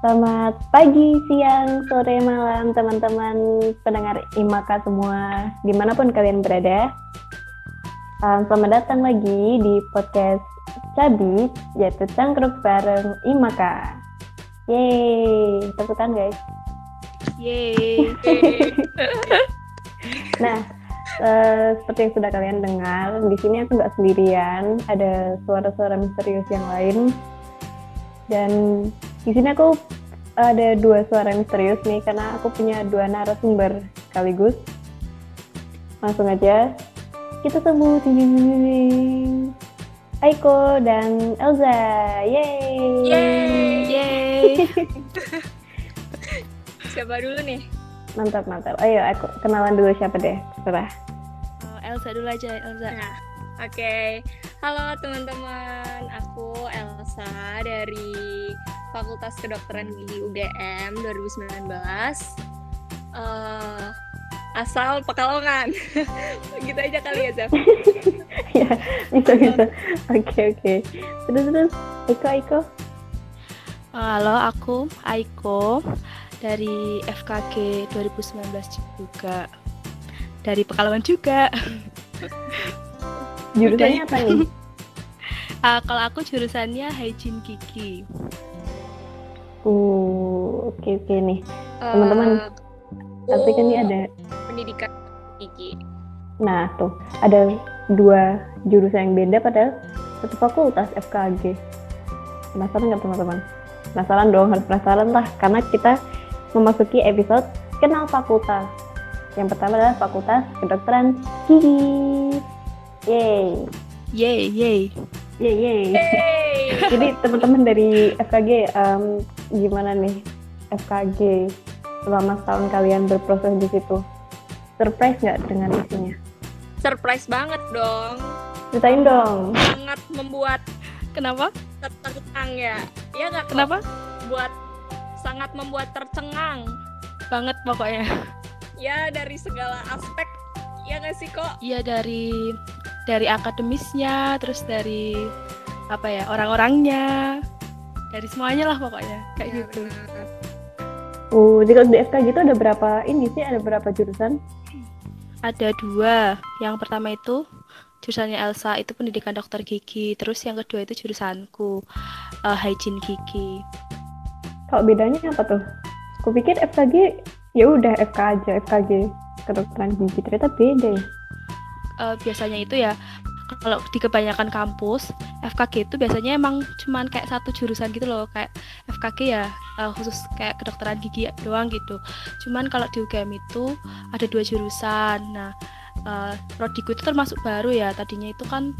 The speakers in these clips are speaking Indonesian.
Selamat pagi, siang, sore, malam teman-teman pendengar IMAKA semua, di mana pun kalian berada. Um, selamat datang lagi di podcast Cabi, yaitu Cangkruk bareng IMAKA. Yeay, tepukan guys. Yeay. nah, uh, seperti yang sudah kalian dengar, di sini aku nggak sendirian, ada suara-suara misterius yang lain. Dan di sini aku ada dua suara misterius nih karena aku punya dua narasumber sekaligus. Langsung aja kita sambut Aiko dan Elza. Yeay. Yeay. Yeay. siapa dulu nih? Mantap, mantap. Ayo aku kenalan dulu siapa deh. Terserah. Oh, Elza dulu aja, Elza. Nah, oke. Okay. Halo teman-teman, aku Elsa dari Fakultas Kedokteran Gigi UGM 2019. Uh, asal Pekalongan. gitu aja kali ya, Zaf. ya, bisa bisa. Oke, oke. Terus terus Aiko Aiko. Halo, aku Aiko dari FKG 2019 juga. Dari Pekalongan juga. Jurusannya apa nih? uh, kalau aku jurusannya hygiene gigi. Uh, oke okay, oke okay nih. Uh, Teman-teman, tapi kan ini ada pendidikan gigi. Nah, tuh ada dua jurusan yang beda padahal satu fakultas FKG. Penasaran nggak teman-teman? Penasaran dong, harus penasaran lah karena kita memasuki episode kenal fakultas. Yang pertama adalah Fakultas Kedokteran Gigi. Yay. Yay, yay. Yay, yay. Jadi teman-teman dari FKG um, gimana nih FKG selama setahun kalian berproses di situ? Surprise nggak dengan isinya? Surprise banget dong. Ceritain dong. Sangat membuat kenapa? Tercengang ya. Iya nggak? Kenapa? Buat sangat membuat tercengang banget pokoknya. Ya dari segala aspek ya nggak sih kok? Iya dari dari akademisnya terus dari apa ya orang-orangnya dari semuanya lah pokoknya kayak ya, gitu. Oh, jadi kalau di FK gitu ada berapa ini sih? Ada berapa jurusan? Ada dua. Yang pertama itu jurusannya Elsa itu pendidikan dokter gigi. Terus yang kedua itu jurusanku uh, hygiene gigi. Kalau bedanya apa tuh? Aku pikir FKG ya udah FK aja FKG kedokteran gigi. Ternyata beda ya uh, biasanya itu ya kalau di kebanyakan kampus FKG itu biasanya emang cuman kayak satu jurusan gitu loh. Kayak FKG ya uh, khusus kayak kedokteran gigi doang gitu. Cuman kalau di UGM itu ada dua jurusan. Nah uh, prodiku itu termasuk baru ya. Tadinya itu kan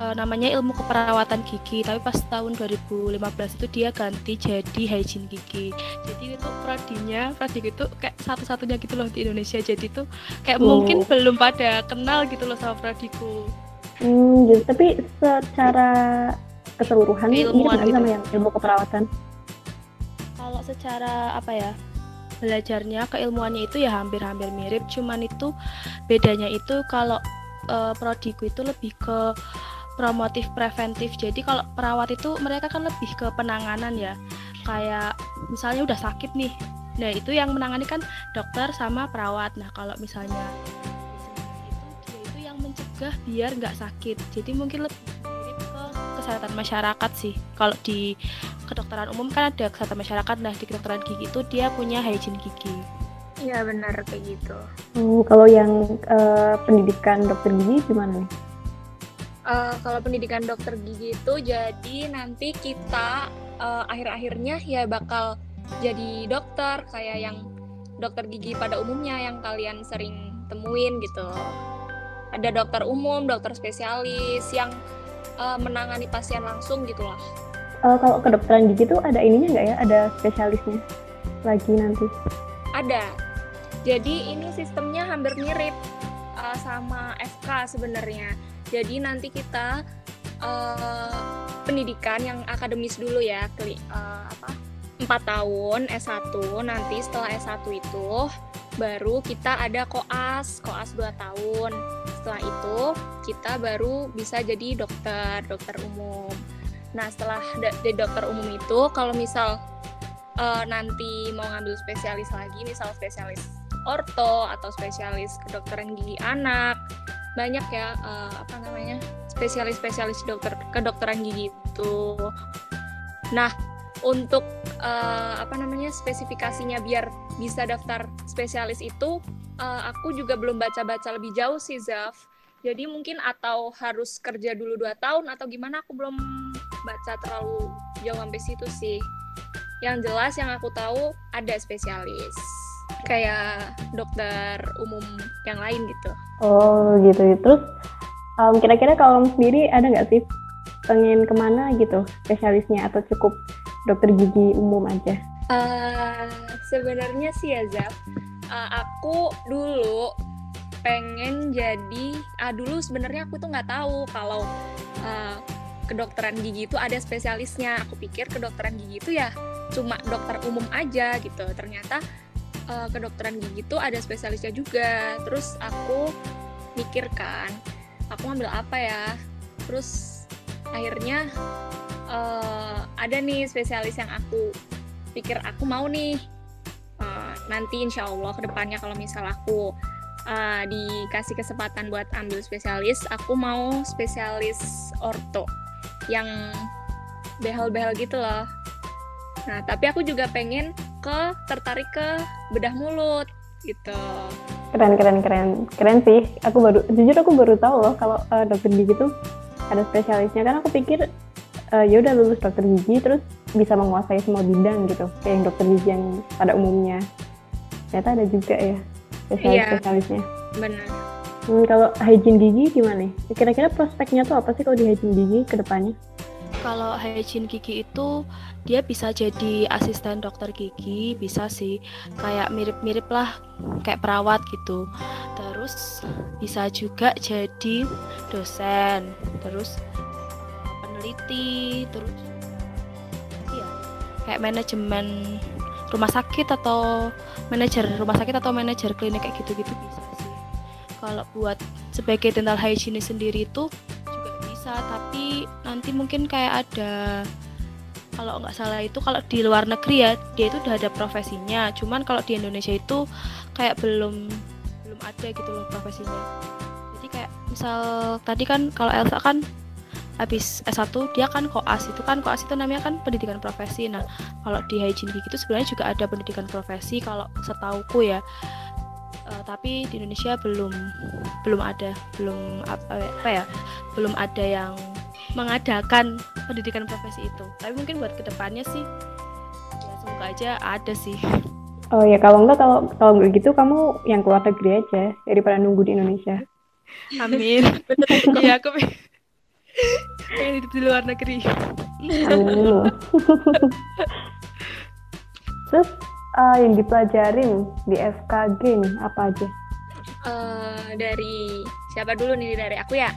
uh, namanya ilmu keperawatan gigi. Tapi pas tahun 2015 itu dia ganti jadi hygiene gigi. Jadi itu prodinya prodi itu kayak satu-satunya gitu loh di Indonesia. Jadi itu kayak oh. mungkin belum pada kenal gitu loh sama prodiku hmm, jadi, tapi secara keseluruhan ini gitu. sama yang ilmu keperawatan. Kalau secara apa ya belajarnya keilmuannya itu ya hampir-hampir mirip. Cuman itu bedanya itu kalau uh, prodiku itu lebih ke promotif preventif. Jadi kalau perawat itu mereka kan lebih ke penanganan ya. Kayak misalnya udah sakit nih. Nah itu yang menangani kan dokter sama perawat. Nah kalau misalnya mencegah biar nggak sakit jadi mungkin lebih mirip ke kesehatan masyarakat sih kalau di kedokteran umum kan ada kesehatan masyarakat nah di kedokteran gigi itu dia punya hygiene gigi Iya benar kayak gitu. Oh, kalau yang uh, pendidikan dokter gigi gimana nih? uh, kalau pendidikan dokter gigi itu jadi nanti kita uh, akhir-akhirnya ya bakal jadi dokter kayak yang dokter gigi pada umumnya yang kalian sering temuin gitu. Ada dokter umum, dokter spesialis yang uh, menangani pasien langsung gitulah. Uh, kalau kedokteran gigi itu ada ininya nggak ya? Ada spesialisnya lagi nanti? Ada. Jadi ini sistemnya hampir mirip uh, sama FK sebenarnya jadi nanti kita uh, pendidikan yang akademis dulu ya, kli, uh, apa? 4 tahun S1 nanti setelah S1 itu baru kita ada koas, koas 2 tahun. Setelah itu kita baru bisa jadi dokter, dokter umum. Nah, setelah jadi dokter umum itu kalau misal uh, nanti mau ngambil spesialis lagi misal spesialis orto atau spesialis kedokteran gigi anak banyak ya uh, apa namanya spesialis-spesialis dokter kedokteran gigi itu nah untuk uh, apa namanya spesifikasinya biar bisa daftar spesialis itu uh, aku juga belum baca-baca lebih jauh sih Zaf. Jadi mungkin atau harus kerja dulu dua tahun atau gimana aku belum baca terlalu jauh sampai situ sih. Yang jelas yang aku tahu ada spesialis. Kayak dokter umum yang lain gitu. Oh gitu terus um, kira-kira kalau sendiri ada nggak sih pengen ke mana gitu spesialisnya atau cukup dokter gigi umum aja? Uh, sebenarnya sih ya Zaf uh, aku dulu pengen jadi ah dulu sebenarnya aku tuh nggak tahu kalau uh, kedokteran gigi itu ada spesialisnya. Aku pikir kedokteran gigi itu ya cuma dokter umum aja gitu. Ternyata uh, kedokteran gigi itu ada spesialisnya juga. Terus aku mikirkan, aku ngambil apa ya? Terus akhirnya uh, ada nih spesialis yang aku pikir aku mau nih. Nanti insya Allah ke depannya kalau misal aku uh, dikasih kesempatan buat ambil spesialis, aku mau spesialis orto yang behel-behel gitu loh. Nah, tapi aku juga pengen ke tertarik ke bedah mulut gitu. Keren keren keren. Keren sih. Aku baru jujur aku baru tahu loh kalau uh, dokter gigi tuh ada spesialisnya kan aku pikir uh, ya udah lulus dokter gigi terus bisa menguasai semua bidang gitu kayak yang dokter gigi yang pada umumnya. Ternyata ada juga ya spesialis-spesialisnya. Iya, benar. Hmm, kalau hygiene gigi gimana? Kira-kira prospeknya tuh apa sih kalau di hygiene gigi ke depannya? Kalau hygiene gigi itu dia bisa jadi asisten dokter gigi, bisa sih kayak mirip-mirip lah kayak perawat gitu. Terus bisa juga jadi dosen, terus peneliti, terus iya kayak manajemen rumah sakit atau manajer rumah sakit atau manajer klinik kayak gitu-gitu bisa kalau buat sebagai dental hygiene sendiri itu juga bisa tapi nanti mungkin kayak ada kalau nggak salah itu kalau di luar negeri ya dia itu udah ada profesinya. Cuman kalau di Indonesia itu kayak belum belum ada gitu loh profesinya. Jadi kayak misal tadi kan kalau Elsa kan habis S1 dia kan koas itu kan koas itu namanya kan pendidikan profesi. Nah kalau di hygiene gigi itu sebenarnya juga ada pendidikan profesi kalau setauku ya. Uh, tapi di Indonesia belum belum ada belum apa, apa ya belum ada yang mengadakan pendidikan profesi itu. Tapi mungkin buat ke depannya sih ya semoga aja ada sih. Oh ya kalau enggak kalau kalau enggak gitu kamu yang keluar negeri aja daripada nunggu di Indonesia. Amin. Iya aku pengen hidup di luar negeri terus uh, yang dipelajarin di FKG nih apa aja? Uh, dari siapa dulu nih dari aku ya?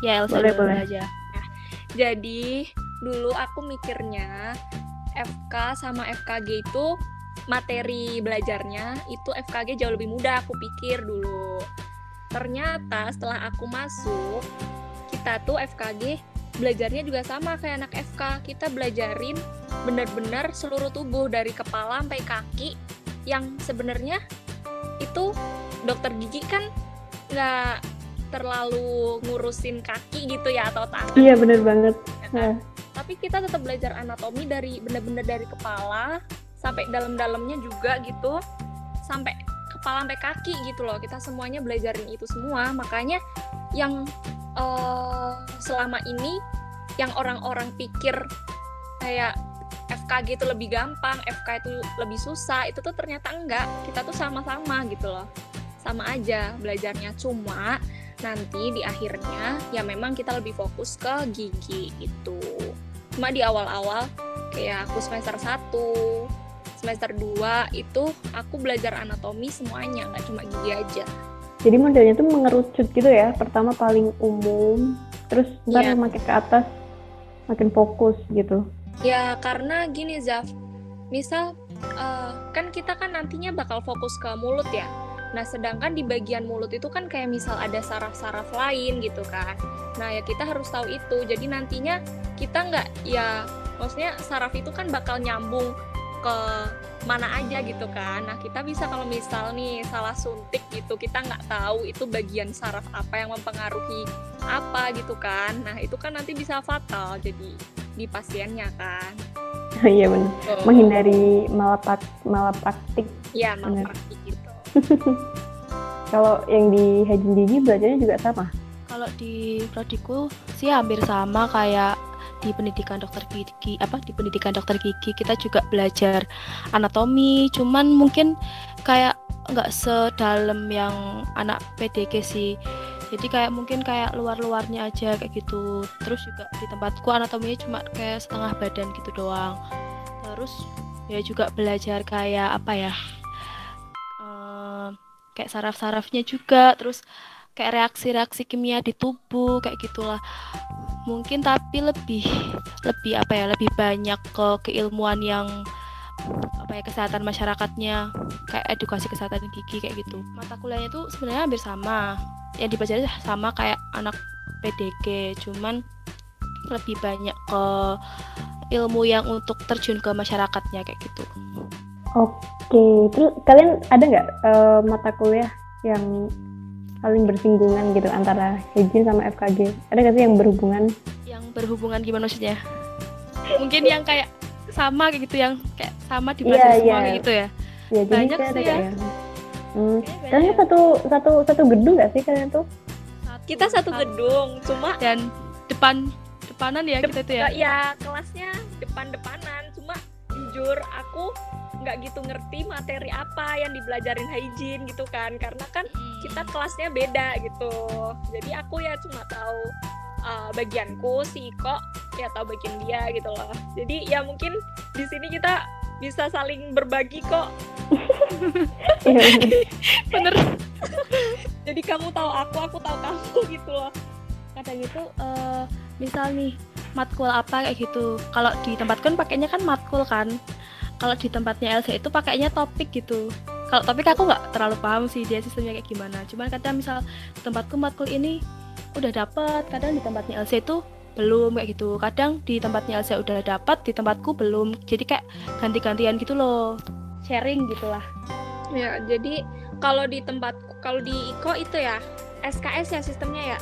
Ya Elsa boleh, boleh aja. Nah, jadi dulu aku mikirnya FK sama FKG itu materi belajarnya itu FKG jauh lebih mudah aku pikir dulu. Ternyata setelah aku masuk kita tuh FKG belajarnya juga sama kayak anak FK kita belajarin benar-benar seluruh tubuh dari kepala sampai kaki yang sebenarnya itu dokter gigi kan nggak terlalu ngurusin kaki gitu ya atau tangan. Iya bener banget. Ya kan? tapi kita tetap belajar anatomi dari benar-benar dari kepala sampai dalam-dalamnya juga gitu. Sampai kepala sampai kaki gitu loh. Kita semuanya belajarin itu semua. Makanya yang uh, selama ini yang orang-orang pikir kayak FKG itu lebih gampang, FK itu lebih susah, itu tuh ternyata enggak. Kita tuh sama-sama gitu loh. Sama aja belajarnya. Cuma nanti di akhirnya ya memang kita lebih fokus ke gigi itu. Cuma di awal-awal kayak aku semester 1, semester 2 itu aku belajar anatomi semuanya, nggak cuma gigi aja. Jadi modelnya tuh mengerucut gitu ya. Pertama paling umum, terus ntar yeah. makin ke atas makin fokus gitu. Ya karena gini Zaf, misal uh, kan kita kan nantinya bakal fokus ke mulut ya. Nah sedangkan di bagian mulut itu kan kayak misal ada saraf-saraf lain gitu kan. Nah ya kita harus tahu itu. Jadi nantinya kita nggak ya maksudnya saraf itu kan bakal nyambung ke mana aja gitu kan. Nah kita bisa kalau misal nih salah suntik gitu kita nggak tahu itu bagian saraf apa yang mempengaruhi apa gitu kan. Nah itu kan nanti bisa fatal jadi di pasiennya kan. Iya benar. Tuh. Menghindari malapak malapraktik. Iya Bener. malpraktik gitu. Kalau yang di hygiene gigi belajarnya juga sama. Kalau di prodiku sih hampir sama kayak di pendidikan dokter gigi apa di pendidikan dokter gigi. Kita juga belajar anatomi cuman mungkin kayak nggak sedalam yang anak PDG sih. Jadi kayak mungkin kayak luar-luarnya aja kayak gitu. Terus juga di tempatku anatominya cuma kayak setengah badan gitu doang. Terus ya juga belajar kayak apa ya eh, kayak saraf-sarafnya juga. Terus kayak reaksi-reaksi kimia di tubuh kayak gitulah. Mungkin tapi lebih lebih apa ya lebih banyak ke keilmuan yang apa ya kesehatan masyarakatnya kayak edukasi kesehatan gigi kayak gitu. Mata kuliahnya tuh sebenarnya hampir sama. Yang dipelajari sama kayak anak PDG cuman lebih banyak ke ilmu yang untuk terjun ke masyarakatnya kayak gitu. Oke, terus kalian ada nggak eh, mata kuliah yang saling bersinggungan gitu antara hygiene sama FKG? Ada nggak sih yang berhubungan? yang berhubungan gimana maksudnya mungkin yang kayak sama kayak gitu yang kayak sama di Iya, semua iya. kayak gitu ya Ya, jadi Banyak sih kayak ya. yang- Hmm. Kalian banyak. satu satu satu gedung nggak sih kalian tuh? Kita satu gedung, cuma dan depan depanan ya kita itu ya Nggak, ya kelasnya depan-depanan cuma jujur aku nggak gitu ngerti materi apa yang dibelajarin hygiene gitu kan. Karena kan kita kelasnya beda gitu. Jadi aku ya cuma tahu uh, bagianku si Iko ya tahu bagian dia gitu loh. Jadi ya mungkin di sini kita bisa saling berbagi kok. Iya, bener. bener. Jadi kamu tahu aku aku tahu kamu gitu loh. Kadang itu eh, misal nih matkul apa kayak gitu. Kalau di tempat kan pakainya kan matkul kan. Kalau di tempatnya LC itu pakainya topik gitu. Kalau topik aku nggak terlalu paham sih dia sistemnya kayak gimana. Cuman kadang misal tempatku matkul ini udah dapat kadang di tempatnya LC itu belum kayak gitu. Kadang di tempatnya LC udah dapat di tempatku belum. Jadi kayak ganti-gantian gitu loh. Sharing gitulah. Ya jadi kalau di tempat kalau di Iko itu ya SKS ya sistemnya ya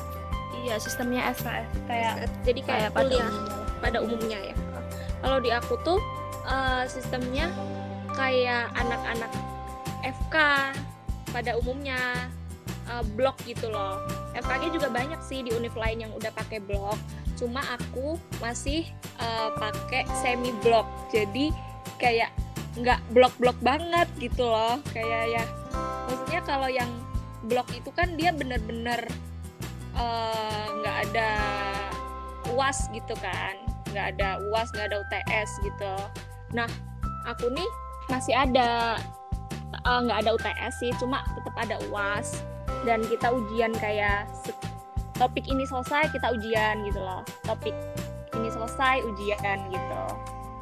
iya sistemnya SKS kayak jadi kayak, pada kuliah umumnya. pada umumnya ya. Kalau di aku tuh eh, sistemnya kayak anak-anak FK pada umumnya eh, blok gitu loh. FKG juga banyak sih di univ lain yang udah pakai blok. Cuma aku masih eh, pakai semi blok. Jadi kayak nggak blok-blok banget gitu loh. Kayak ya maksudnya kalau yang blok itu kan dia bener-bener eh, nggak ada uas gitu kan. Nggak ada uas nggak ada UTS gitu. Nah aku nih masih ada eh, nggak ada UTS sih cuma tetap ada uas. Dan kita ujian kayak topik ini selesai kita ujian gitu loh. Topik ini selesai ujian gitu.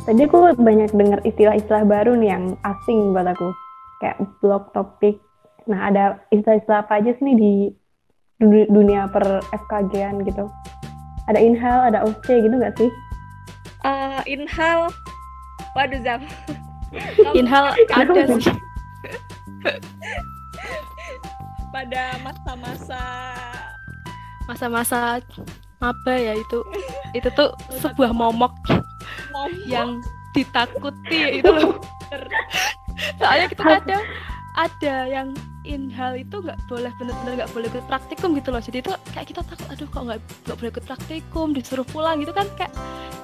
Tadi aku banyak dengar istilah-istilah baru nih yang asing buat aku. Kayak blog topik. Nah, ada istilah-istilah apa aja sih nih di dunia per FKG-an gitu? Ada inhal, ada OC gitu nggak sih? Eh, inhal. Waduh Zam. Inhal ada sih. Pada masa-masa masa-masa apa ya itu. Itu tuh sebuah momok yang ditakuti itu loh. Soalnya kita kadang ada yang inhal itu nggak boleh bener-bener nggak boleh ikut praktikum gitu loh. Jadi itu kayak kita takut aduh kok nggak nggak boleh ikut praktikum disuruh pulang gitu kan kayak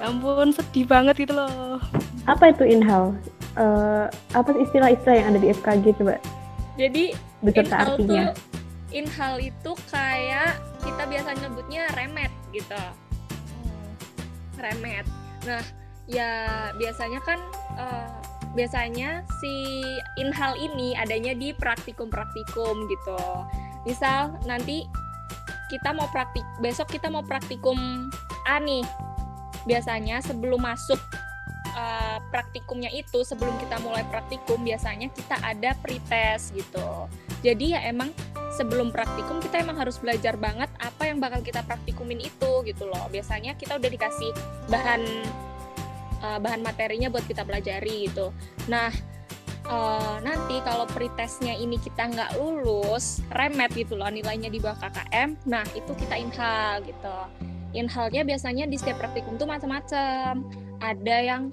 ya ampun sedih banget gitu loh. Apa itu inhal? Eh, apa istilah-istilah yang ada di FKG coba? Jadi beserta inhal artinya? tuh inhal itu kayak kita biasa nyebutnya remet gitu. Remet. Nah ya biasanya kan eh, biasanya si inhal ini adanya di praktikum-praktikum gitu. Misal nanti kita mau praktik besok kita mau praktikum A nih. Biasanya sebelum masuk eh, praktikumnya itu sebelum kita mulai praktikum biasanya kita ada pretest gitu. Jadi ya emang sebelum praktikum kita emang harus belajar banget apa yang bakal kita praktikumin itu gitu loh. Biasanya kita udah dikasih bahan uh, bahan materinya buat kita pelajari gitu. Nah uh, nanti kalau pretestnya ini kita nggak lulus remet gitu loh nilainya di bawah KKM nah itu kita inhal gitu. Inhalnya biasanya di setiap praktikum tuh macam-macam. Ada yang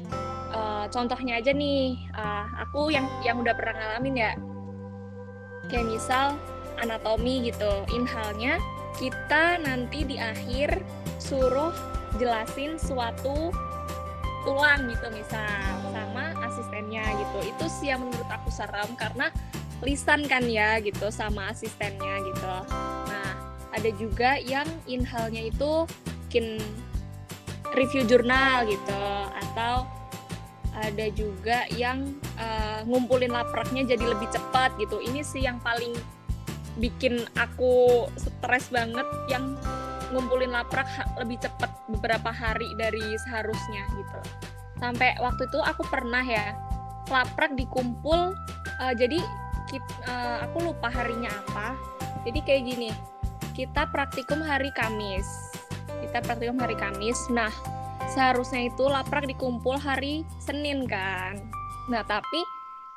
uh, contohnya aja nih uh, aku yang yang udah pernah ngalamin ya. Kayak misal anatomi gitu inhalnya kita nanti di akhir suruh jelasin suatu tulang gitu misal sama asistennya gitu. Itu sih yang menurut aku serem karena lisan kan ya gitu sama asistennya gitu. Nah ada juga yang inhalnya itu bikin review jurnal gitu. Atau ada juga yang uh, ngumpulin lapraknya jadi lebih cepat gitu. Ini sih yang paling bikin aku stres banget yang ngumpulin laprak lebih cepat beberapa hari dari seharusnya gitu. Sampai waktu itu aku pernah ya laprak dikumpul uh, jadi kita, uh, eh, aku lupa harinya apa. Jadi kayak gini. Kita praktikum hari Kamis. Kita praktikum hari Kamis. Nah, seharusnya itu laprak dikumpul hari Senin kan. Nah, tapi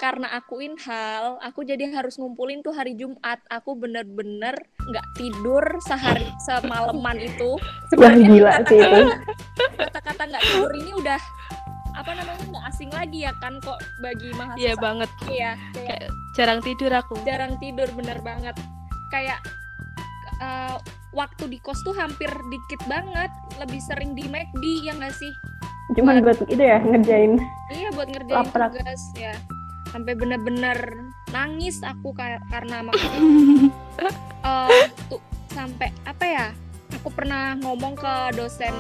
karena aku inhal, aku jadi harus ngumpulin tuh hari Jumat. Aku bener-bener nggak tidur sehari semalaman itu. Wah gila sih itu. Kata-kata nggak tidur ini udah apa namanya nggak asing lagi ya kan kok bagi mahasiswa. Iya banget. Iya. Kayak, kayak jarang tidur aku. Jarang tidur bener banget. Kayak uh, waktu di kos tuh hampir dikit banget. Lebih sering di McD ya nggak sih? Cuman buat itu ya ngerjain. Iya buat ngerjain Laprak. tugas ya sampai bener-bener nangis aku karena uh, tuh sampai apa ya aku pernah ngomong ke dosen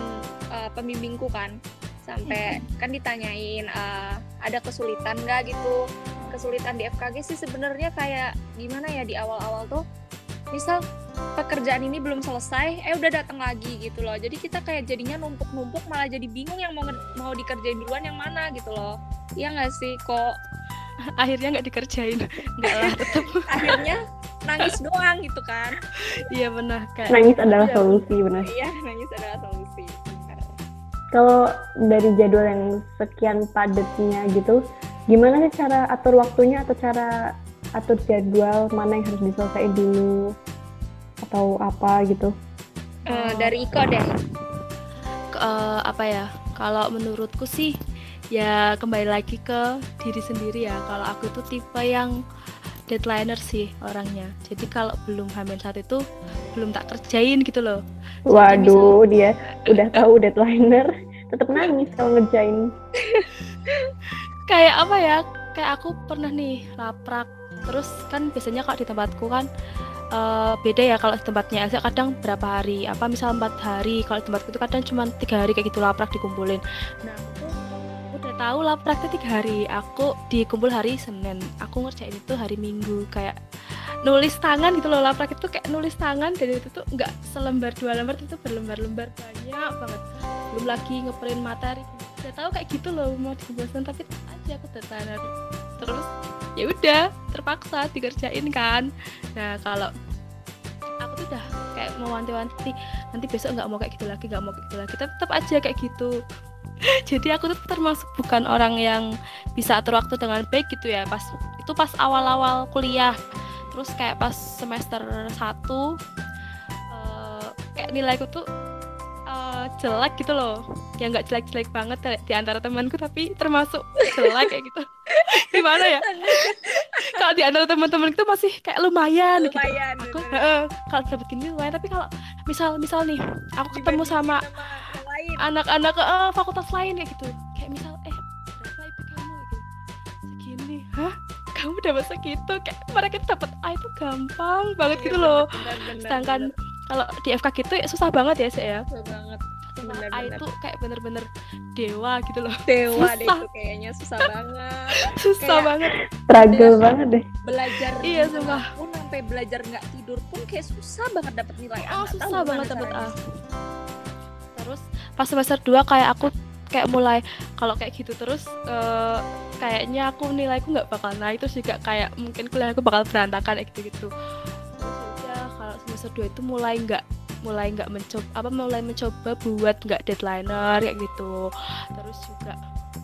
uh, pembimbingku kan. Sampai kan ditanyain uh, ada kesulitan nggak gitu? Kesulitan di FKG sih sebenarnya kayak gimana ya di awal-awal tuh? Misal pekerjaan ini belum selesai eh udah datang lagi gitu loh. Jadi kita kayak jadinya numpuk-numpuk malah jadi bingung yang mau mau dikerjain duluan yang mana gitu loh. Iya nggak sih kok akhirnya nggak dikerjain. Nggak lah tetap akhirnya nangis doang gitu kan. Iya benar. Kayak nangis adalah ya, solusi benar. Iya nangis adalah solusi. Kalau dari jadwal yang sekian padatnya gitu gimana sih cara atur waktunya atau cara atur jadwal mana yang harus diselesaikan dulu atau apa gitu? Uh, dari Iko deh. Uh, apa ya? Kalau menurutku sih ya kembali lagi ke diri sendiri ya. Kalau aku itu tipe yang deadlineer sih orangnya. Jadi kalau belum hamil saat itu belum tak kerjain gitu loh. Waduh misal, dia udah tahu deadlineer tetap nangis kalau ngerjain. Kayak apa ya? Kayak aku pernah nih laprak. Terus kan biasanya kalau di tempatku kan uh, beda ya kalau tempatnya. Elsa kadang berapa hari? Apa misal empat hari? Kalau tempatku itu kadang cuma tiga hari kayak gitu laprak dikumpulin. Nah tahu lah praktek tiga hari. Aku dikumpul hari Senin. Aku ngerjain itu hari Minggu. Kayak nulis tangan gitu loh laprak itu kayak nulis tangan. Dan itu tuh nggak selembar dua lembar itu berlembar-lembar banyak banget. Belum lagi ngeprint materi. Udah tahu kayak gitu loh mau dikumpulkan tapi aja aku deadline terus ya udah terpaksa dikerjain kan. Nah kalau aku tuh udah kayak mau wanti-wanti. Nanti besok nggak mau kayak gitu lagi nggak mau kayak gitu lagi. Tetap aja kayak gitu jadi aku tuh termasuk bukan orang yang bisa atur waktu dengan baik gitu ya. Pas itu pas awal-awal kuliah. Terus kayak pas semester 1 uh, eh, kayak nilaiku tuh uh, jelek gitu loh. Ya nggak jelek-jelek banget di antara temanku tapi termasuk jelek kayak gitu. Gimana ya? Kalau di antara teman-teman itu masih kayak lumayan, gitu. lumayan gitu aku uh, kalau dapet gini lumayan tapi kalau misal misal nih aku ketemu sama anak-anak uh, fakultas lain kayak gitu. Kayak misal eh berapa IP kamu gitu. Segini. Hah? Kamu dapat segitu? Kayak mereka dapat A itu gampang banget iya, gitu loh. bener, bener, sedangkan kalau di FK gitu ya susah banget ya saya ya. Susah banget. Bener, A itu kayak bener-bener dewa gitu loh. Dewa susah. deh itu kayaknya susah banget. Susah kayak banget. Struggle banget deh. belajar iya sumpah. pun sampai belajar nggak tidur pun kayak susah banget dapat nilai A. Oh, susah banget dapat A pas semester 2 kayak aku kayak mulai kalau kayak gitu terus uh, kayaknya aku nilaiku nggak bakal naik terus juga kayak mungkin kuliah aku bakal berantakan kayak gitu gitu terus ya kalau semester 2 itu mulai nggak mulai nggak mencoba apa mulai mencoba buat nggak deadlineer kayak gitu. Terus juga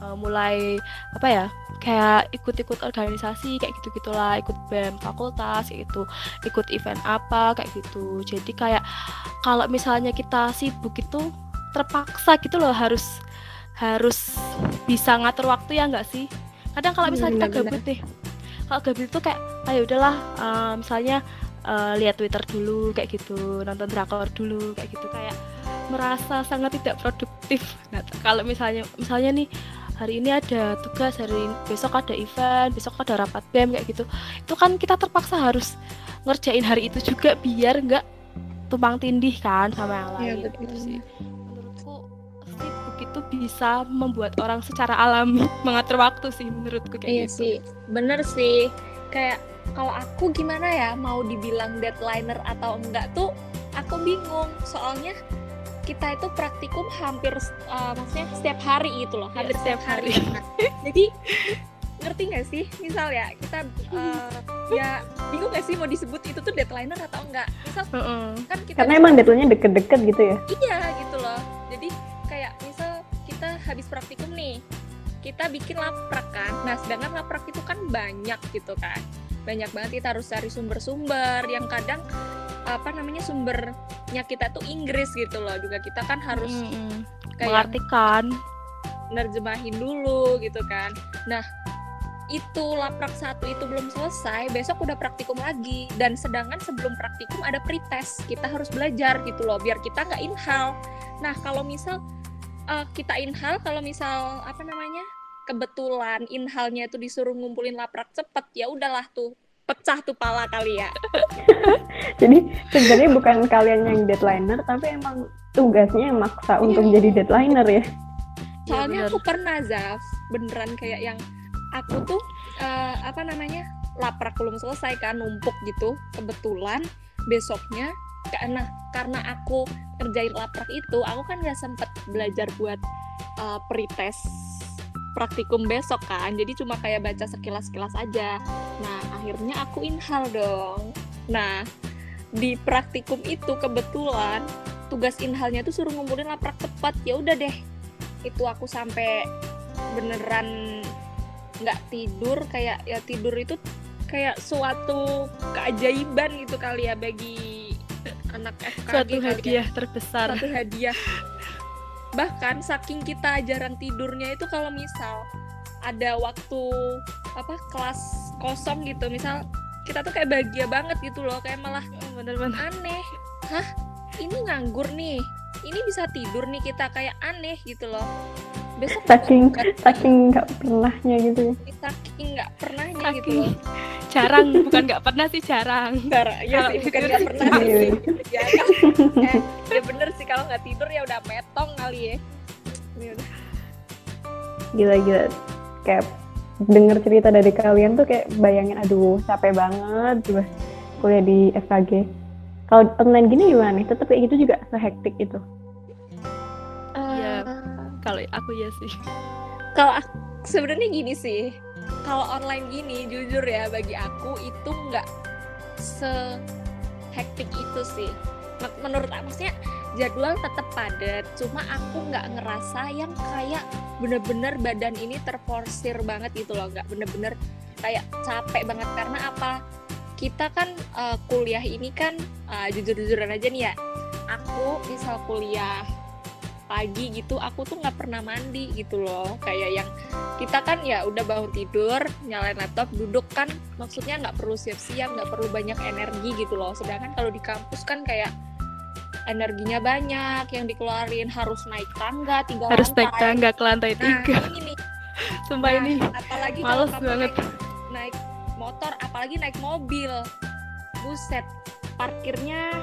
uh, mulai apa ya kayak ikut-ikut organisasi kayak gitu gitulah ikut bem fakultas itu ikut event apa kayak gitu. Jadi kayak kalau misalnya kita sibuk itu terpaksa gitu loh harus harus bisa ngatur waktu ya enggak sih? Kadang kalau misalnya kita gabut deh kalau gabut itu kayak ayo ah, udahlah uh, misalnya uh, lihat Twitter dulu kayak gitu nonton drakor dulu kayak gitu kayak merasa sangat tidak produktif. Nah kalau misalnya misalnya nih hari ini ada tugas hari ini, besok ada event besok ada rapat bem kayak gitu itu kan kita terpaksa harus ngerjain hari itu juga biar nggak tumpang tindih kan sama yang iya, lain ya, gitu sih itu bisa membuat orang secara alami mengatur waktu sih menurutku kayak iya gitu. sih bener sih. Kayak kalau aku gimana ya mau dibilang deadlineer atau enggak tuh aku bingung. Soalnya kita itu praktikum hampir uh, maksudnya setiap hari gitu loh hampir ya, setiap hari, hari. jadi ngerti gak sih? Misal ya kita uh, ya bingung gak sih mau disebut itu tuh deadlineer atau enggak? Misal uh -uh. kan kita karena emang deadline-nya deket-deket gitu ya? Iya gitu loh habis praktikum nih kita bikin laprak kan. Nah sedangkan laprak itu kan banyak gitu kan. Banyak banget kita harus cari sumber-sumber yang kadang apa namanya sumbernya kita tuh Inggris gitu loh. Juga kita kan harus hmm, kayak mengartikan. nerjemahin dulu gitu kan. Nah itu laprak satu itu belum selesai besok udah praktikum lagi. Dan sedangkan sebelum praktikum ada pretest kita harus belajar gitu loh biar kita nggak inhal nah kalau misal uh, kita inhal kalau misal apa namanya kebetulan inhalnya itu disuruh ngumpulin laprak cepet ya udahlah tuh pecah tuh pala kali ya. Jadi sebenarnya bukan kalian yang deadlineer, tapi emang tugasnya yang maksa untuk iya. jadi deadlineer ya. Soalnya ya, aku pernah Zaf, beneran kayak yang aku tuh uh, apa namanya laprak belum selesai kan numpuk gitu. Kebetulan besoknya karena karena aku kerjain laprak itu, aku kan nggak sempet belajar buat uh, pretest praktikum besok kan. Jadi cuma kayak baca sekilas-sekilas aja. Nah akhirnya aku inhal dong. Nah di praktikum itu kebetulan tugas inhalnya tuh suruh ngumpulin laprak tepat. Ya udah deh itu aku sampai beneran nggak tidur. Kayak ya tidur itu kayak suatu keajaiban gitu kali ya bagi anak FKG suatu ya. hadiah terbesar. Suatu hadiah. Bahkan saking kita jarang tidurnya itu kalau misal ada waktu apa kelas kosong gitu misal kita tuh kayak bahagia banget gitu loh kayak malah bener-bener. aneh. Hah? Ini nganggur nih. Ini bisa tidur nih kita kayak aneh gitu loh. Besok saking saking nggak pernahnya gitu ya. Saking nggak pernahnya gitu loh. jarang bukan nggak pernah sih jarang. Jarang ya sih bukan nggak pernah. sih ya, eh, ya bener sih kalau nggak tidur ya udah metong kali ya. Gila gila. Kayak denger cerita dari kalian tuh kayak bayangin aduh capek banget. Juga kuliah di FKG kalau online gini gimana nih? Tetap kayak gitu juga sehektik itu? Iya, uh, kalau aku ya sih. kalau sebenarnya gini sih. Kalau online gini jujur ya bagi aku itu nggak se hektik itu sih menurut aku maksudnya jadwal tetap padat. Cuma aku nggak ngerasa yang kayak bener-bener badan ini terforsir banget gitu loh. Nggak bener-bener kayak capek banget. Karena apa? Kita kan uh, kuliah ini kan uh, jujur-jujuran aja nih ya. Aku misal kuliah pagi gitu aku tuh nggak pernah mandi gitu loh. Kayak yang kita kan ya udah bangun tidur nyalain laptop duduk kan maksudnya nggak perlu siap-siap nggak perlu banyak energi gitu loh. Sedangkan kalau di kampus kan kayak energinya banyak yang dikeluarin harus naik tangga tiga harus lantai. naik tangga ke lantai nah, tiga. ini sumpah nah, ini apalagi males banget. naik, naik motor apalagi naik mobil. Buset parkirnya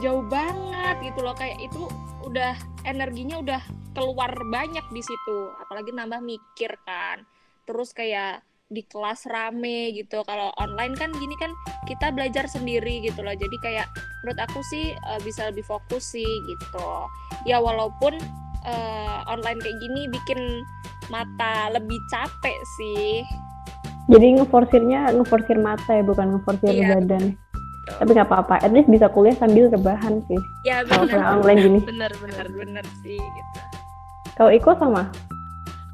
jauh banget gitu loh. Kayak itu udah energinya udah keluar banyak di situ. Apalagi nambah mikir kan. Terus kayak di kelas rame gitu. Kalau online kan gini kan kita belajar sendiri gitu loh. Jadi kayak menurut aku sih uh, bisa lebih fokus sih gitu. Ya walaupun uh, online kayak gini bikin mata lebih capek sih. Jadi ngeforsirnya ngeforsir mata ya bukan ngeforsir iya, badan. tapi nggak apa-apa at least bisa kuliah sambil rebahan sih. Ya benar. online gini. Bener bener bener sih gitu. Kalau Iko sama?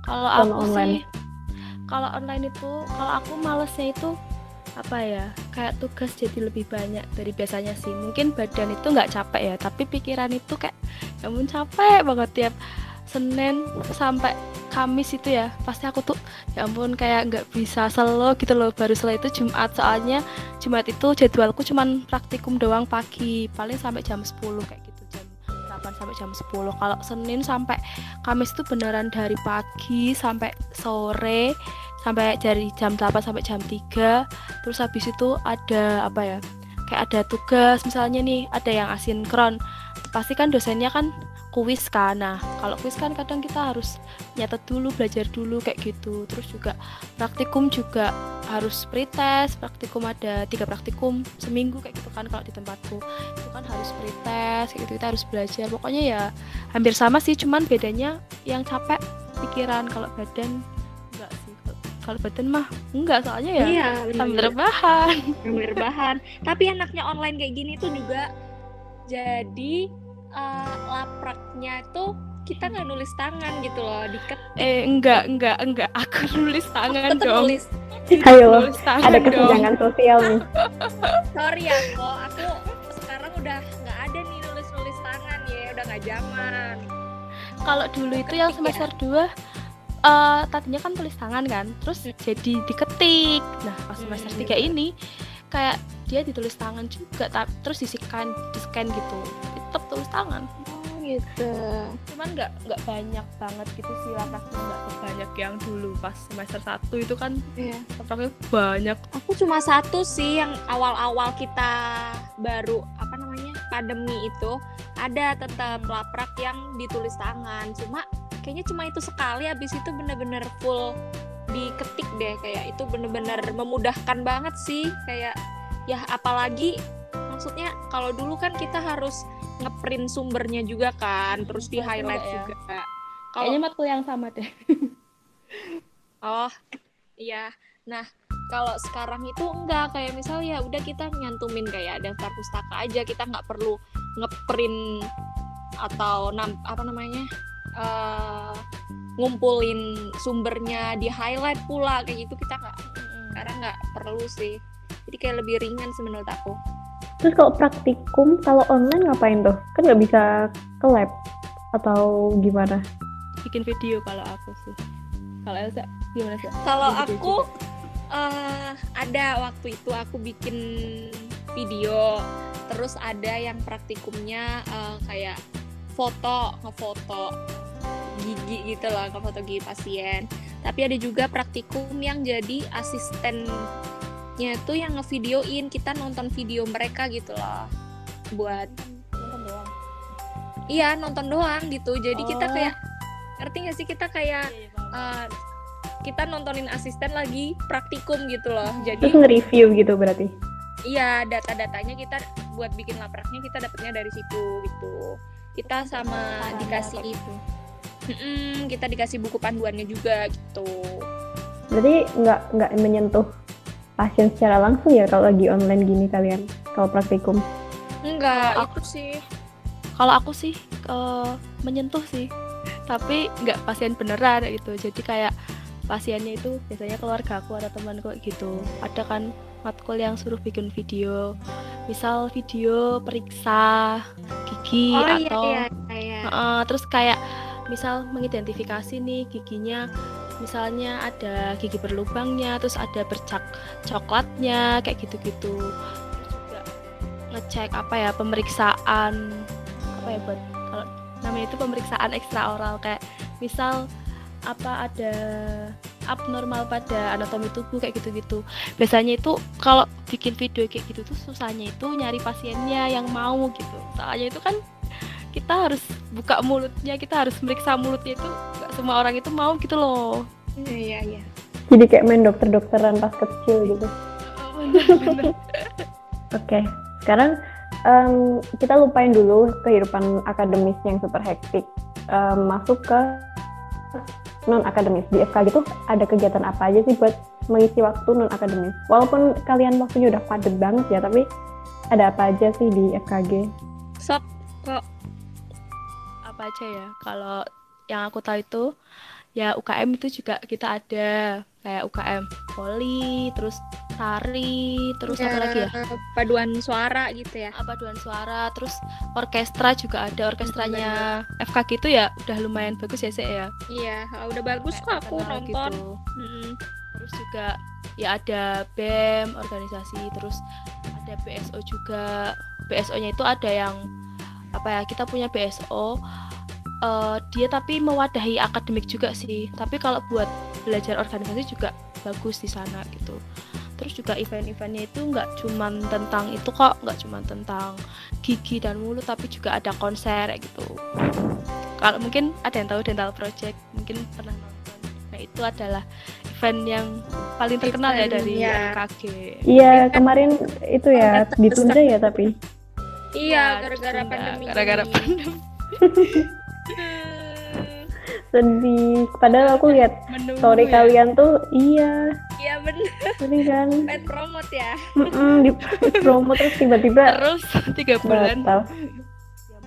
Kalau Sama aku online. sih, kalau online itu, kalau aku malesnya itu apa ya? Kayak tugas jadi lebih banyak dari biasanya sih. Mungkin badan itu nggak capek ya, tapi pikiran itu kayak ya capek banget tiap Senin sampai Kamis itu ya. Pasti aku tuh ya ampun kayak nggak bisa slow gitu loh. Baru setelah itu Jumat soalnya Jumat itu jadwalku cuman praktikum doang pagi, paling sampai jam 10 kayak gitu 8 sampai jam 10. Kalau Senin sampai Kamis itu beneran dari pagi sampai sore sampai dari jam 8 sampai jam 3 terus habis itu ada apa ya kayak ada tugas. Misalnya nih ada yang asinkron pasti kan dosennya kan kuis kan. Nah kalau kuis kan kadang kita harus nyatet dulu belajar dulu kayak gitu. Terus juga praktikum juga harus pretest praktikum ada tiga praktikum seminggu kayak gitu kan kalau di tempatku. Itu kan harus pretest kayak gitu. Kita harus belajar. Pokoknya ya hampir sama sih cuman bedanya yang capek pikiran kalau badan enggak sih. Kalau- badan mah enggak soalnya ya Iya, sambil rebahan. Sambil rebahan. Tapi enaknya online kayak gini tuh juga jadi eh, lapraknya tuh kita nggak nulis tangan gitu loh, diketik eh enggak enggak enggak aku nulis tangan tetap dong nulis. Ayo nulis tangan ada dong kesenjangan sosial nih. Sorry ya kok, aku sekarang udah nggak ada nih nulis-nulis tangan ya, udah nggak zaman. kalau dulu itu yang ya? semester 2 eh tadinya kan tulis tangan kan terus jadi diketik nah pas semester Hmm. 3 ini kayak dia ditulis tangan juga tapi terus di scan di scan gitu tetap tulis tangan Oh gitu. cuman nggak nggak banyak banget gitu sih lapraknya nggak sebanyak yang dulu pas semester 1 itu kan Iya. lapraknya banyak Aku cuma satu sih yang awal-awal kita baru apa namanya pandemi itu ada tetap laprak yang ditulis tangan. Cuma kayaknya cuma itu sekali. Habis itu bener-bener full diketik deh kayak itu bener-bener memudahkan banget sih kayak ya apalagi maksudnya kalau dulu kan kita harus ngeprint sumbernya juga kan terus di highlight ya? juga. Kalau kayaknya matkul yang sama deh. Oh, iya. Nah, kalau sekarang itu enggak. Kayak misal ya udah kita nyantumin kayak daftar pustaka aja, kita nggak perlu ngeprint atau nam, apa namanya? eh, ngumpulin sumbernya di highlight pula. Kayak gitu kita nggak sekarang nggak perlu sih. Jadi kayak lebih ringan sih menurut aku Terus kalau praktikum, kalau online ngapain tuh? Kan nggak bisa ke lab atau gimana? bikin video kalau aku sih kalau Elsa gimana sih Kalau aku eh ada waktu itu aku bikin video, terus ada yang praktikumnya eh, kayak foto, ngefoto gigi gitu loh, ngefoto gigi pasien. Tapi ada juga praktikum yang jadi asistennya tuh yang ngevideoin, kita nonton video mereka gitu loh. Buat nonton doang iya nonton doang gitu. Jadi kita Oh. kayak ngerti gak sih kita kayak eh, kita nontonin asisten lagi praktikum gitu loh. Jadi Terus nge-review gitu berarti? iya data-datanya kita buat bikin lapraknya kita dapatnya dari situ gitu. Kita sama dikasih itu kita dikasih buku panduannya juga gitu. Berarti nggak nggak menyentuh pasien secara langsung ya kalau lagi online gini kalian kalau praktikum? Enggak, Kalau itu sih. kalau aku sih eh, menyentuh sih tapi nggak pasien beneran gitu jadi kayak pasiennya itu biasanya keluarga aku atau temanku gitu ada kan matkul yang suruh bikin video misal video periksa gigi Oh iya atau iya iya. Heeh, terus kayak misal mengidentifikasi nih giginya misalnya ada gigi berlubangnya terus ada bercak coklatnya kayak gitu-gitu. Juga ngecek apa ya pemeriksaan apa ya buat kalau namanya itu pemeriksaan ekstra oral kayak misal apa ada abnormal pada anatomi tubuh kayak gitu-gitu. Biasanya itu kalau bikin video kayak gitu tuh susahnya itu nyari pasiennya yang mau gitu. Soalnya itu kan kita harus buka mulutnya kita harus meriksa mulutnya itu nggak semua orang itu mau gitu loh Iya iya iya. Jadi kayak main dokter-dokteran pas kecil gitu. bener-bener Oke, sekarang em, kita lupain dulu kehidupan akademis yang super hektik. Em, masuk ke non akademis di FKG itu ada kegiatan apa aja sih buat mengisi waktu non akademis? Walaupun kalian waktunya udah padat banget ya, tapi ada apa aja sih di FKG? Sok kok apa aja ya. Kalau yang aku tahu itu ya UKM itu juga kita ada. Kayak UKM poli terus tari terus apa lagi ya? paduan suara gitu ya. Apa paduan suara terus orkestra juga ada orkestranya. FKG itu ya udah lumayan bagus ya sih ya? Iya udah bagus kok aku nonton. gitu. Mm-mm. terus juga ya ada BEM organisasi terus ada BSO juga. BSO-nya itu ada yang apa ya kita punya BSO eh, dia tapi mewadahi akademik juga sih. Tapi kalau buat belajar organisasi juga bagus di sana gitu. Terus juga event-eventnya itu nggak cuman tentang itu kok nggak cuman tentang gigi dan mulut tapi juga ada konser gitu. Kalau mungkin ada yang tahu dental project mungkin pernah nonton. Nah itu adalah event yang paling terkenal ya Event, dari ya. FKG Iya, kemarin itu ya ditunda ya tapi. Iya Ya, gara-gara ditunda, pandemi gara-gara pandemi Sedih. Padahal aku lihat Menunggu story ya. kalian tuh iya, iya bener sedih kan. pet promote ya Mm-mm, di promo terus tiba-tiba terus tiga bulan batal. ya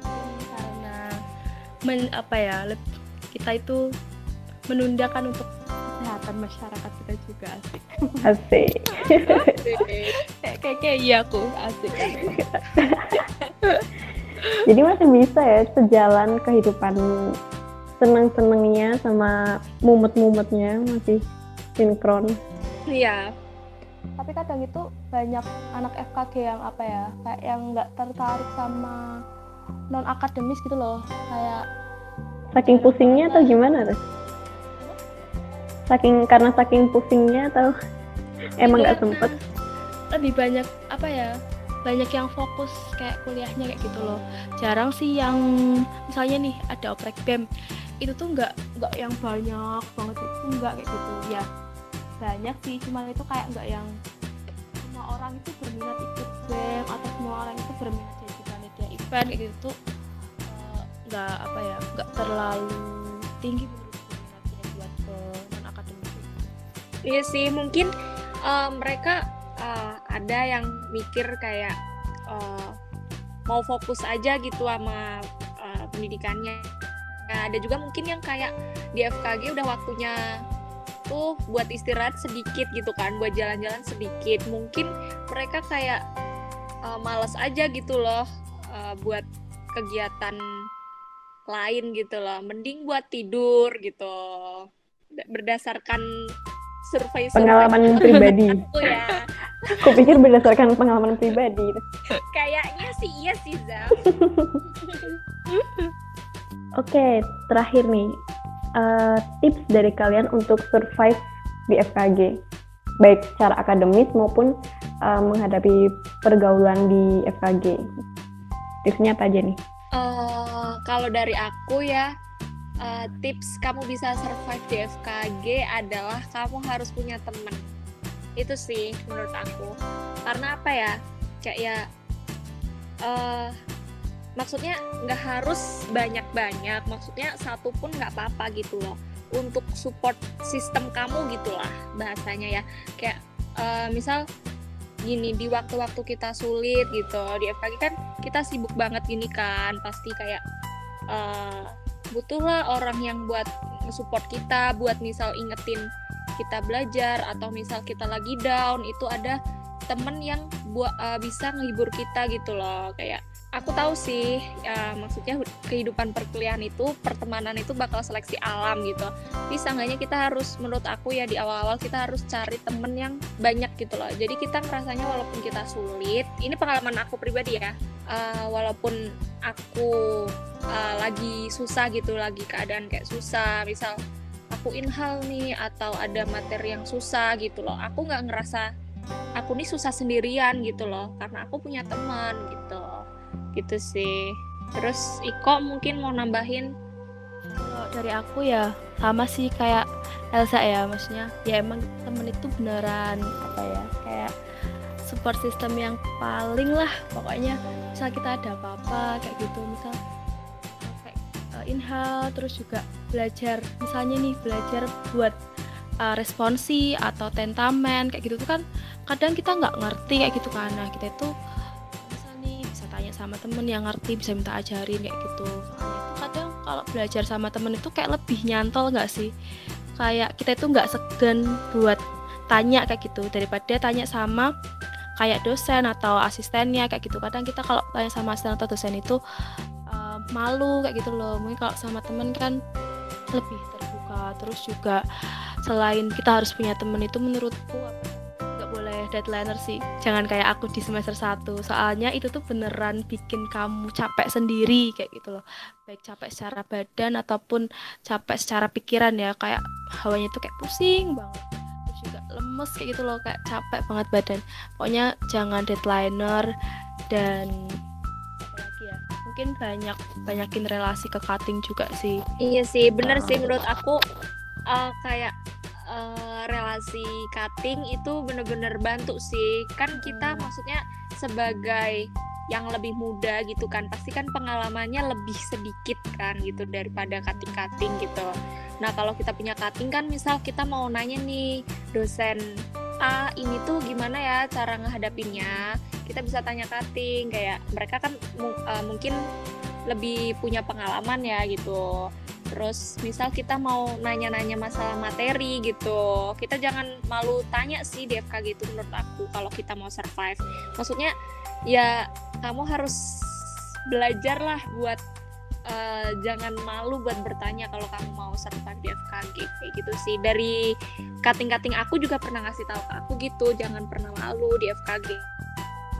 mungkin karena men, apa ya kita itu menundakan untuk kesehatan masyarakat kita juga asik Asik. kayak kayak kayak iya aku asik Jadi masih bisa ya sejalan kehidupan seneng-senengnya sama mumet-mumetnya masih sinkron. iya tapi kadang itu banyak anak FKG yang apa ya kayak yang nggak tertarik sama non akademis gitu loh kayak Saking pusingnya atau gimana tuh? Saking karena saking pusingnya atau emang nggak sempet? lebih banyak apa ya banyak yang fokus kayak kuliahnya kayak gitu loh jarang sih yang misalnya nih ada oprek bem itu tuh nggak nggak yang banyak banget itu nggak kayak gitu ya banyak sih cuma itu kayak nggak yang semua orang itu berminat ikut bem atau semua orang itu berminat jadi panitia event kayak gitu tuh eh, nggak apa ya nggak terlalu tinggi Iya sih, mungkin eh, mereka eh, ada yang mikir kayak eh, mau fokus aja gitu sama eh, pendidikannya. Nah, ada juga mungkin yang kayak di FKG udah waktunya tuh buat istirahat sedikit gitu kan, buat jalan-jalan sedikit. Mungkin mereka kayak eh, males aja gitu loh eh, buat kegiatan lain gitu loh. Mending buat tidur gitu. Berdasarkan survei Pengalaman pribadi. aku ya Aku pikir berdasarkan pengalaman pribadi. kayaknya sih iya sih Zaf Oke, terakhir nih eh, tips dari kalian untuk survive di FKG, baik secara akademis maupun eh, menghadapi pergaulan di FKG. Tipsnya apa aja nih? Eh, kalau dari aku ya eh, tips kamu bisa survive di FKG adalah kamu harus punya temen. Itu sih menurut aku. Karena apa ya? Kayak ya eh maksudnya nggak harus banyak-banyak. Maksudnya satu pun nggak apa-apa gitu loh. Untuk support sistem kamu gitulah bahasanya ya. Kayak eh, misal gini di waktu-waktu kita sulit gitu. Di FKG kan kita sibuk banget gini kan. Pasti kayak eh, butuhlah orang yang buat support kita buat misal ingetin kita belajar atau misal kita lagi down itu ada temen yang buat eh, bisa menghibur kita gitu loh. Kayak aku tahu sih ya, maksudnya kehidupan perkuliahan itu pertemanan itu bakal seleksi alam gitu. Tapi seenggaknya kita harus menurut aku ya di awal-awal kita harus cari temen yang banyak gitu loh. Jadi kita ngerasanya walaupun kita sulit ini pengalaman aku pribadi ya eh, walaupun aku eh, lagi susah gitu lagi keadaan kayak susah misal aku inhal nih atau ada materi yang susah gitu loh. Aku nggak ngerasa aku nih susah sendirian gitu loh karena aku punya teman gitu gitu sih. Terus Iko mungkin mau nambahin? Kalau dari aku ya sama sih kayak Elsa ya maksudnya. Ya emang temen itu beneran apa ya kayak support system yang paling lah pokoknya. Misal kita ada apa-apa kayak gitu misal kayak uh, inhal terus juga belajar. Misalnya nih belajar buat uh, responsi atau tentamen kayak gitu tuh kan kadang kita nggak ngerti kayak gitu nah kita itu sama temen yang ngerti bisa minta ajarin kayak gitu. Kadang kalau belajar sama temen itu kayak lebih nyantol nggak sih? Kayak kita itu nggak segan buat tanya kayak gitu. Daripada tanya sama kayak dosen atau asistennya kayak gitu. Kadang kita kalau tanya sama asisten atau dosen itu uh, malu kayak gitu loh. Mungkin kalau sama temen kan lebih terbuka. Terus juga selain kita harus punya temen itu menurutku nggak boleh deadlineer sih. Jangan kayak aku di semester 1 soalnya itu tuh beneran bikin kamu capek sendiri kayak gitu loh. Baik capek secara badan ataupun capek secara pikiran ya. Kayak hawanya tuh kayak pusing banget. Juga lemes kayak gitu loh. Kayak capek banget badan. Pokoknya jangan deadlineer. Dan ya? Mungkin banyak banyakin relasi ke cutting juga sih. Iya sih bener sih menurut aku uh, kayak uh, relasi cutting itu bener-bener bantu sih. Kan kita hmm. maksudnya sebagai yang lebih muda gitu kan pasti kan pengalamannya lebih sedikit kan gitu daripada cutting-cutting gitu. Nah kalau kita punya cutting kan misal kita mau nanya nih dosen A ini tuh gimana ya cara ngehadapinnya? Kita bisa tanya cutting kayak mereka kan uh, mungkin lebih punya pengalaman ya gitu terus misal kita mau nanya-nanya masalah materi gitu kita jangan malu tanya sih di FKG itu menurut aku kalau kita mau survive. Maksudnya ya kamu harus belajar lah buat uh, jangan malu buat bertanya kalau kamu mau survive di FKG kayak gitu sih. Dari cutting-cutting aku juga pernah ngasih tahu ke aku gitu jangan pernah malu di FKG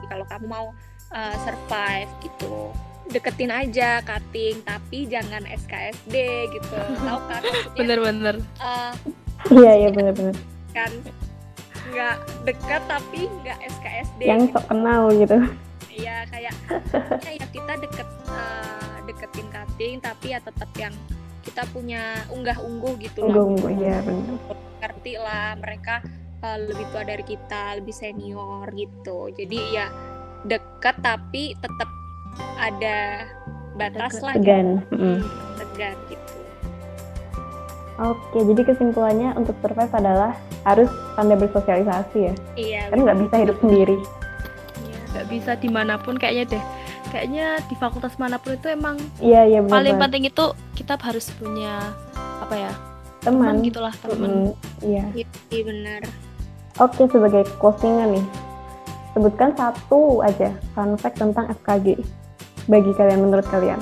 kalau kamu mau uh, survive gitu deketin aja cutting tapi jangan SKSD gitu. Tahu kan bener-bener uh, iya iya bener-bener kan? Nggak dekat tapi nggak SKSD yang gitu. sok kenal gitu. Iya kayak ya, ya kita deket uh, deketin cutting tapi ya tetap yang kita punya unggah ungguh gitu unggah ungguh ya benar ngerti lah mereka uh, lebih tua dari kita lebih senior gitu. Jadi ya dekat tapi tetap ada batas lah tegan gitu. mm. tegan gitu Oke, jadi kesimpulannya untuk survive adalah harus pandai bersosialisasi ya. Iya. Kan nggak bisa hidup sendiri. Iya, nggak bisa di mana pun kayaknya deh. Kayaknya di fakultas mana pun itu emang iya, iya, benar paling penting itu kita harus punya apa ya teman, teman gitulah teman. Mm, iya. Iya benar. Oke, sebagai closingan nih, sebutkan satu aja fun fact tentang FKG bagi kalian menurut kalian.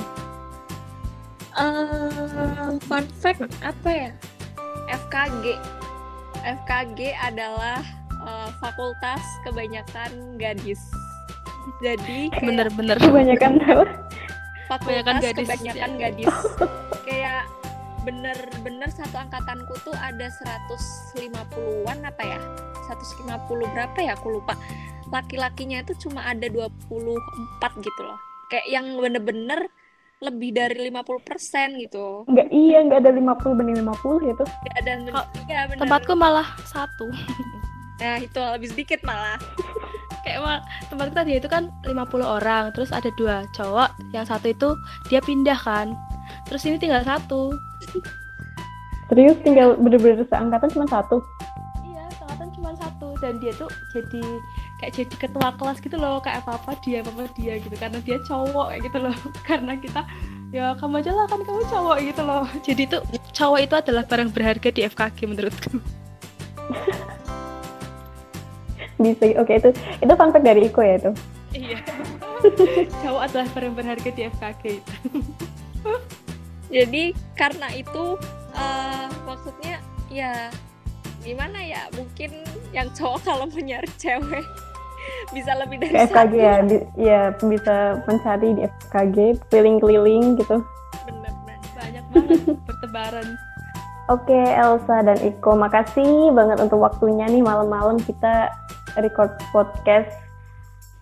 Uh, fun fact apa ya? FKG. FKG adalah uh, fakultas kebanyakan gadis. Jadi bener-bener kebanyakan apa? Fakultas kebanyakan gadis. Kebanyakan ya. gadis. kayak bener-bener satu angkatanku tuh ada 150-an apa ya? 150 berapa ya? Aku lupa. Laki-lakinya itu cuma ada 24 gitu loh. Kayak yang bener-bener lebih dari 50% gitu. Enggak iya, enggak ada 50 banding 50 gitu. Enggak ada Kok, iya, bener. Tempatku malah satu. nah, itu lebih sedikit malah. Kayak mal, tempatku tadi itu kan 50 orang, terus ada dua cowok, yang satu itu dia pindah kan. Terus ini tinggal satu. Serius tinggal bener-bener seangkatan cuma satu? Iya, seangkatan cuma satu dan dia tuh jadi kayak jadi ketua kelas gitu loh kayak apa apa dia apa apa dia gitu. Karena dia cowok kayak gitu loh. Karena kita ya kamu aja lah kan kamu cowok gitu loh. Jadi tuh cowok itu adalah barang berharga di FKG menurutku. Bisa oke itu itu fun fact dari Iko ya itu. Iya. Cowok adalah barang berharga di FKG itu jadi karena itu uh, maksudnya ya gimana ya mungkin yang cowok kalau mau nyari cewek bisa lebih dari FKG satu. ya di, ya bisa mencari di FKG keliling-keliling gitu bener banyak banget bertebaran Oke Elsa dan Iko, makasih banget untuk waktunya nih malam-malam kita record podcast.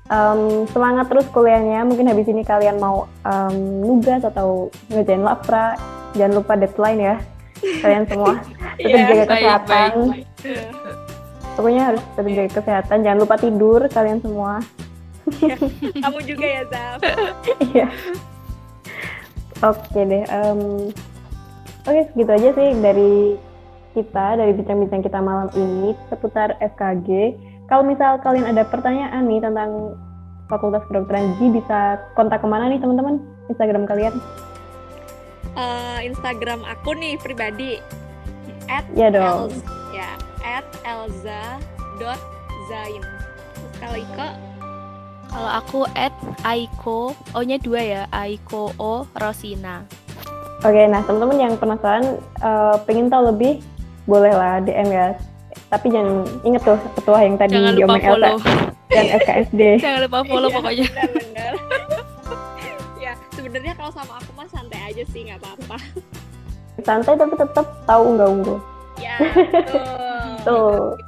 Um, semangat terus kuliahnya. Mungkin habis ini kalian mau um, nugas atau ngerjain lapra. Jangan lupa deadline ya kalian semua tetap yeah, jaga kesehatan baik, baik. Pokoknya harus tetap jaga kesehatan. Jangan lupa tidur kalian semua. Kamu juga ya Zaf. Iya. Oke deh um, oke segitu aja sih dari kita dari bincang-bincang kita malam ini seputar FKG kalau misal kalian ada pertanyaan nih tentang Fakultas Kedokteran G bisa kontak ke mana nih teman-teman? Instagram kalian? Uh, Instagram aku nih pribadi at Ya dong. At elza dot zain Terus kalau Iko Kalau aku at Aiko, O-nya dua ya, Aiko O Rosina. Oke, nah teman-teman yang penasaran, eh, pengen tahu lebih, bolehlah DM ya. Tapi jangan inget tuh ketua yang tadi Jangan lupa diomongin Elsa dan SKSD. Jangan lupa follow Iya, pokoknya. benar-benar ya sebenarnya kalau sama aku mah santai aja sih nggak apa-apa Santai tapi tetap tahu unggah-ungguh. ya betul Tuh,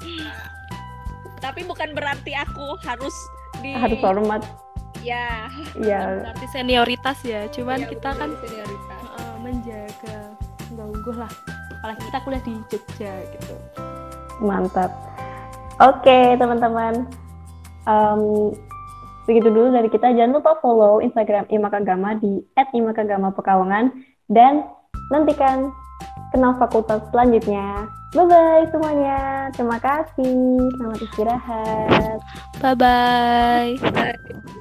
tapi bukan berarti aku harus di harus hormat. ya Ya, Berarti senioritas ya, cuman ya, kita betul, kan senioritas. uh, menjaga nggak ungguh lah. Apalagi kita kuliah di Jogja gitu. mantap. Oke, teman-teman. Em, begitu dulu dari kita. Jangan lupa follow Instagram Imakagama di @imakagama_pekalongan dan nantikan kenal fakultas selanjutnya. Bye-bye semuanya. Terima kasih. Selamat istirahat. Bye bye.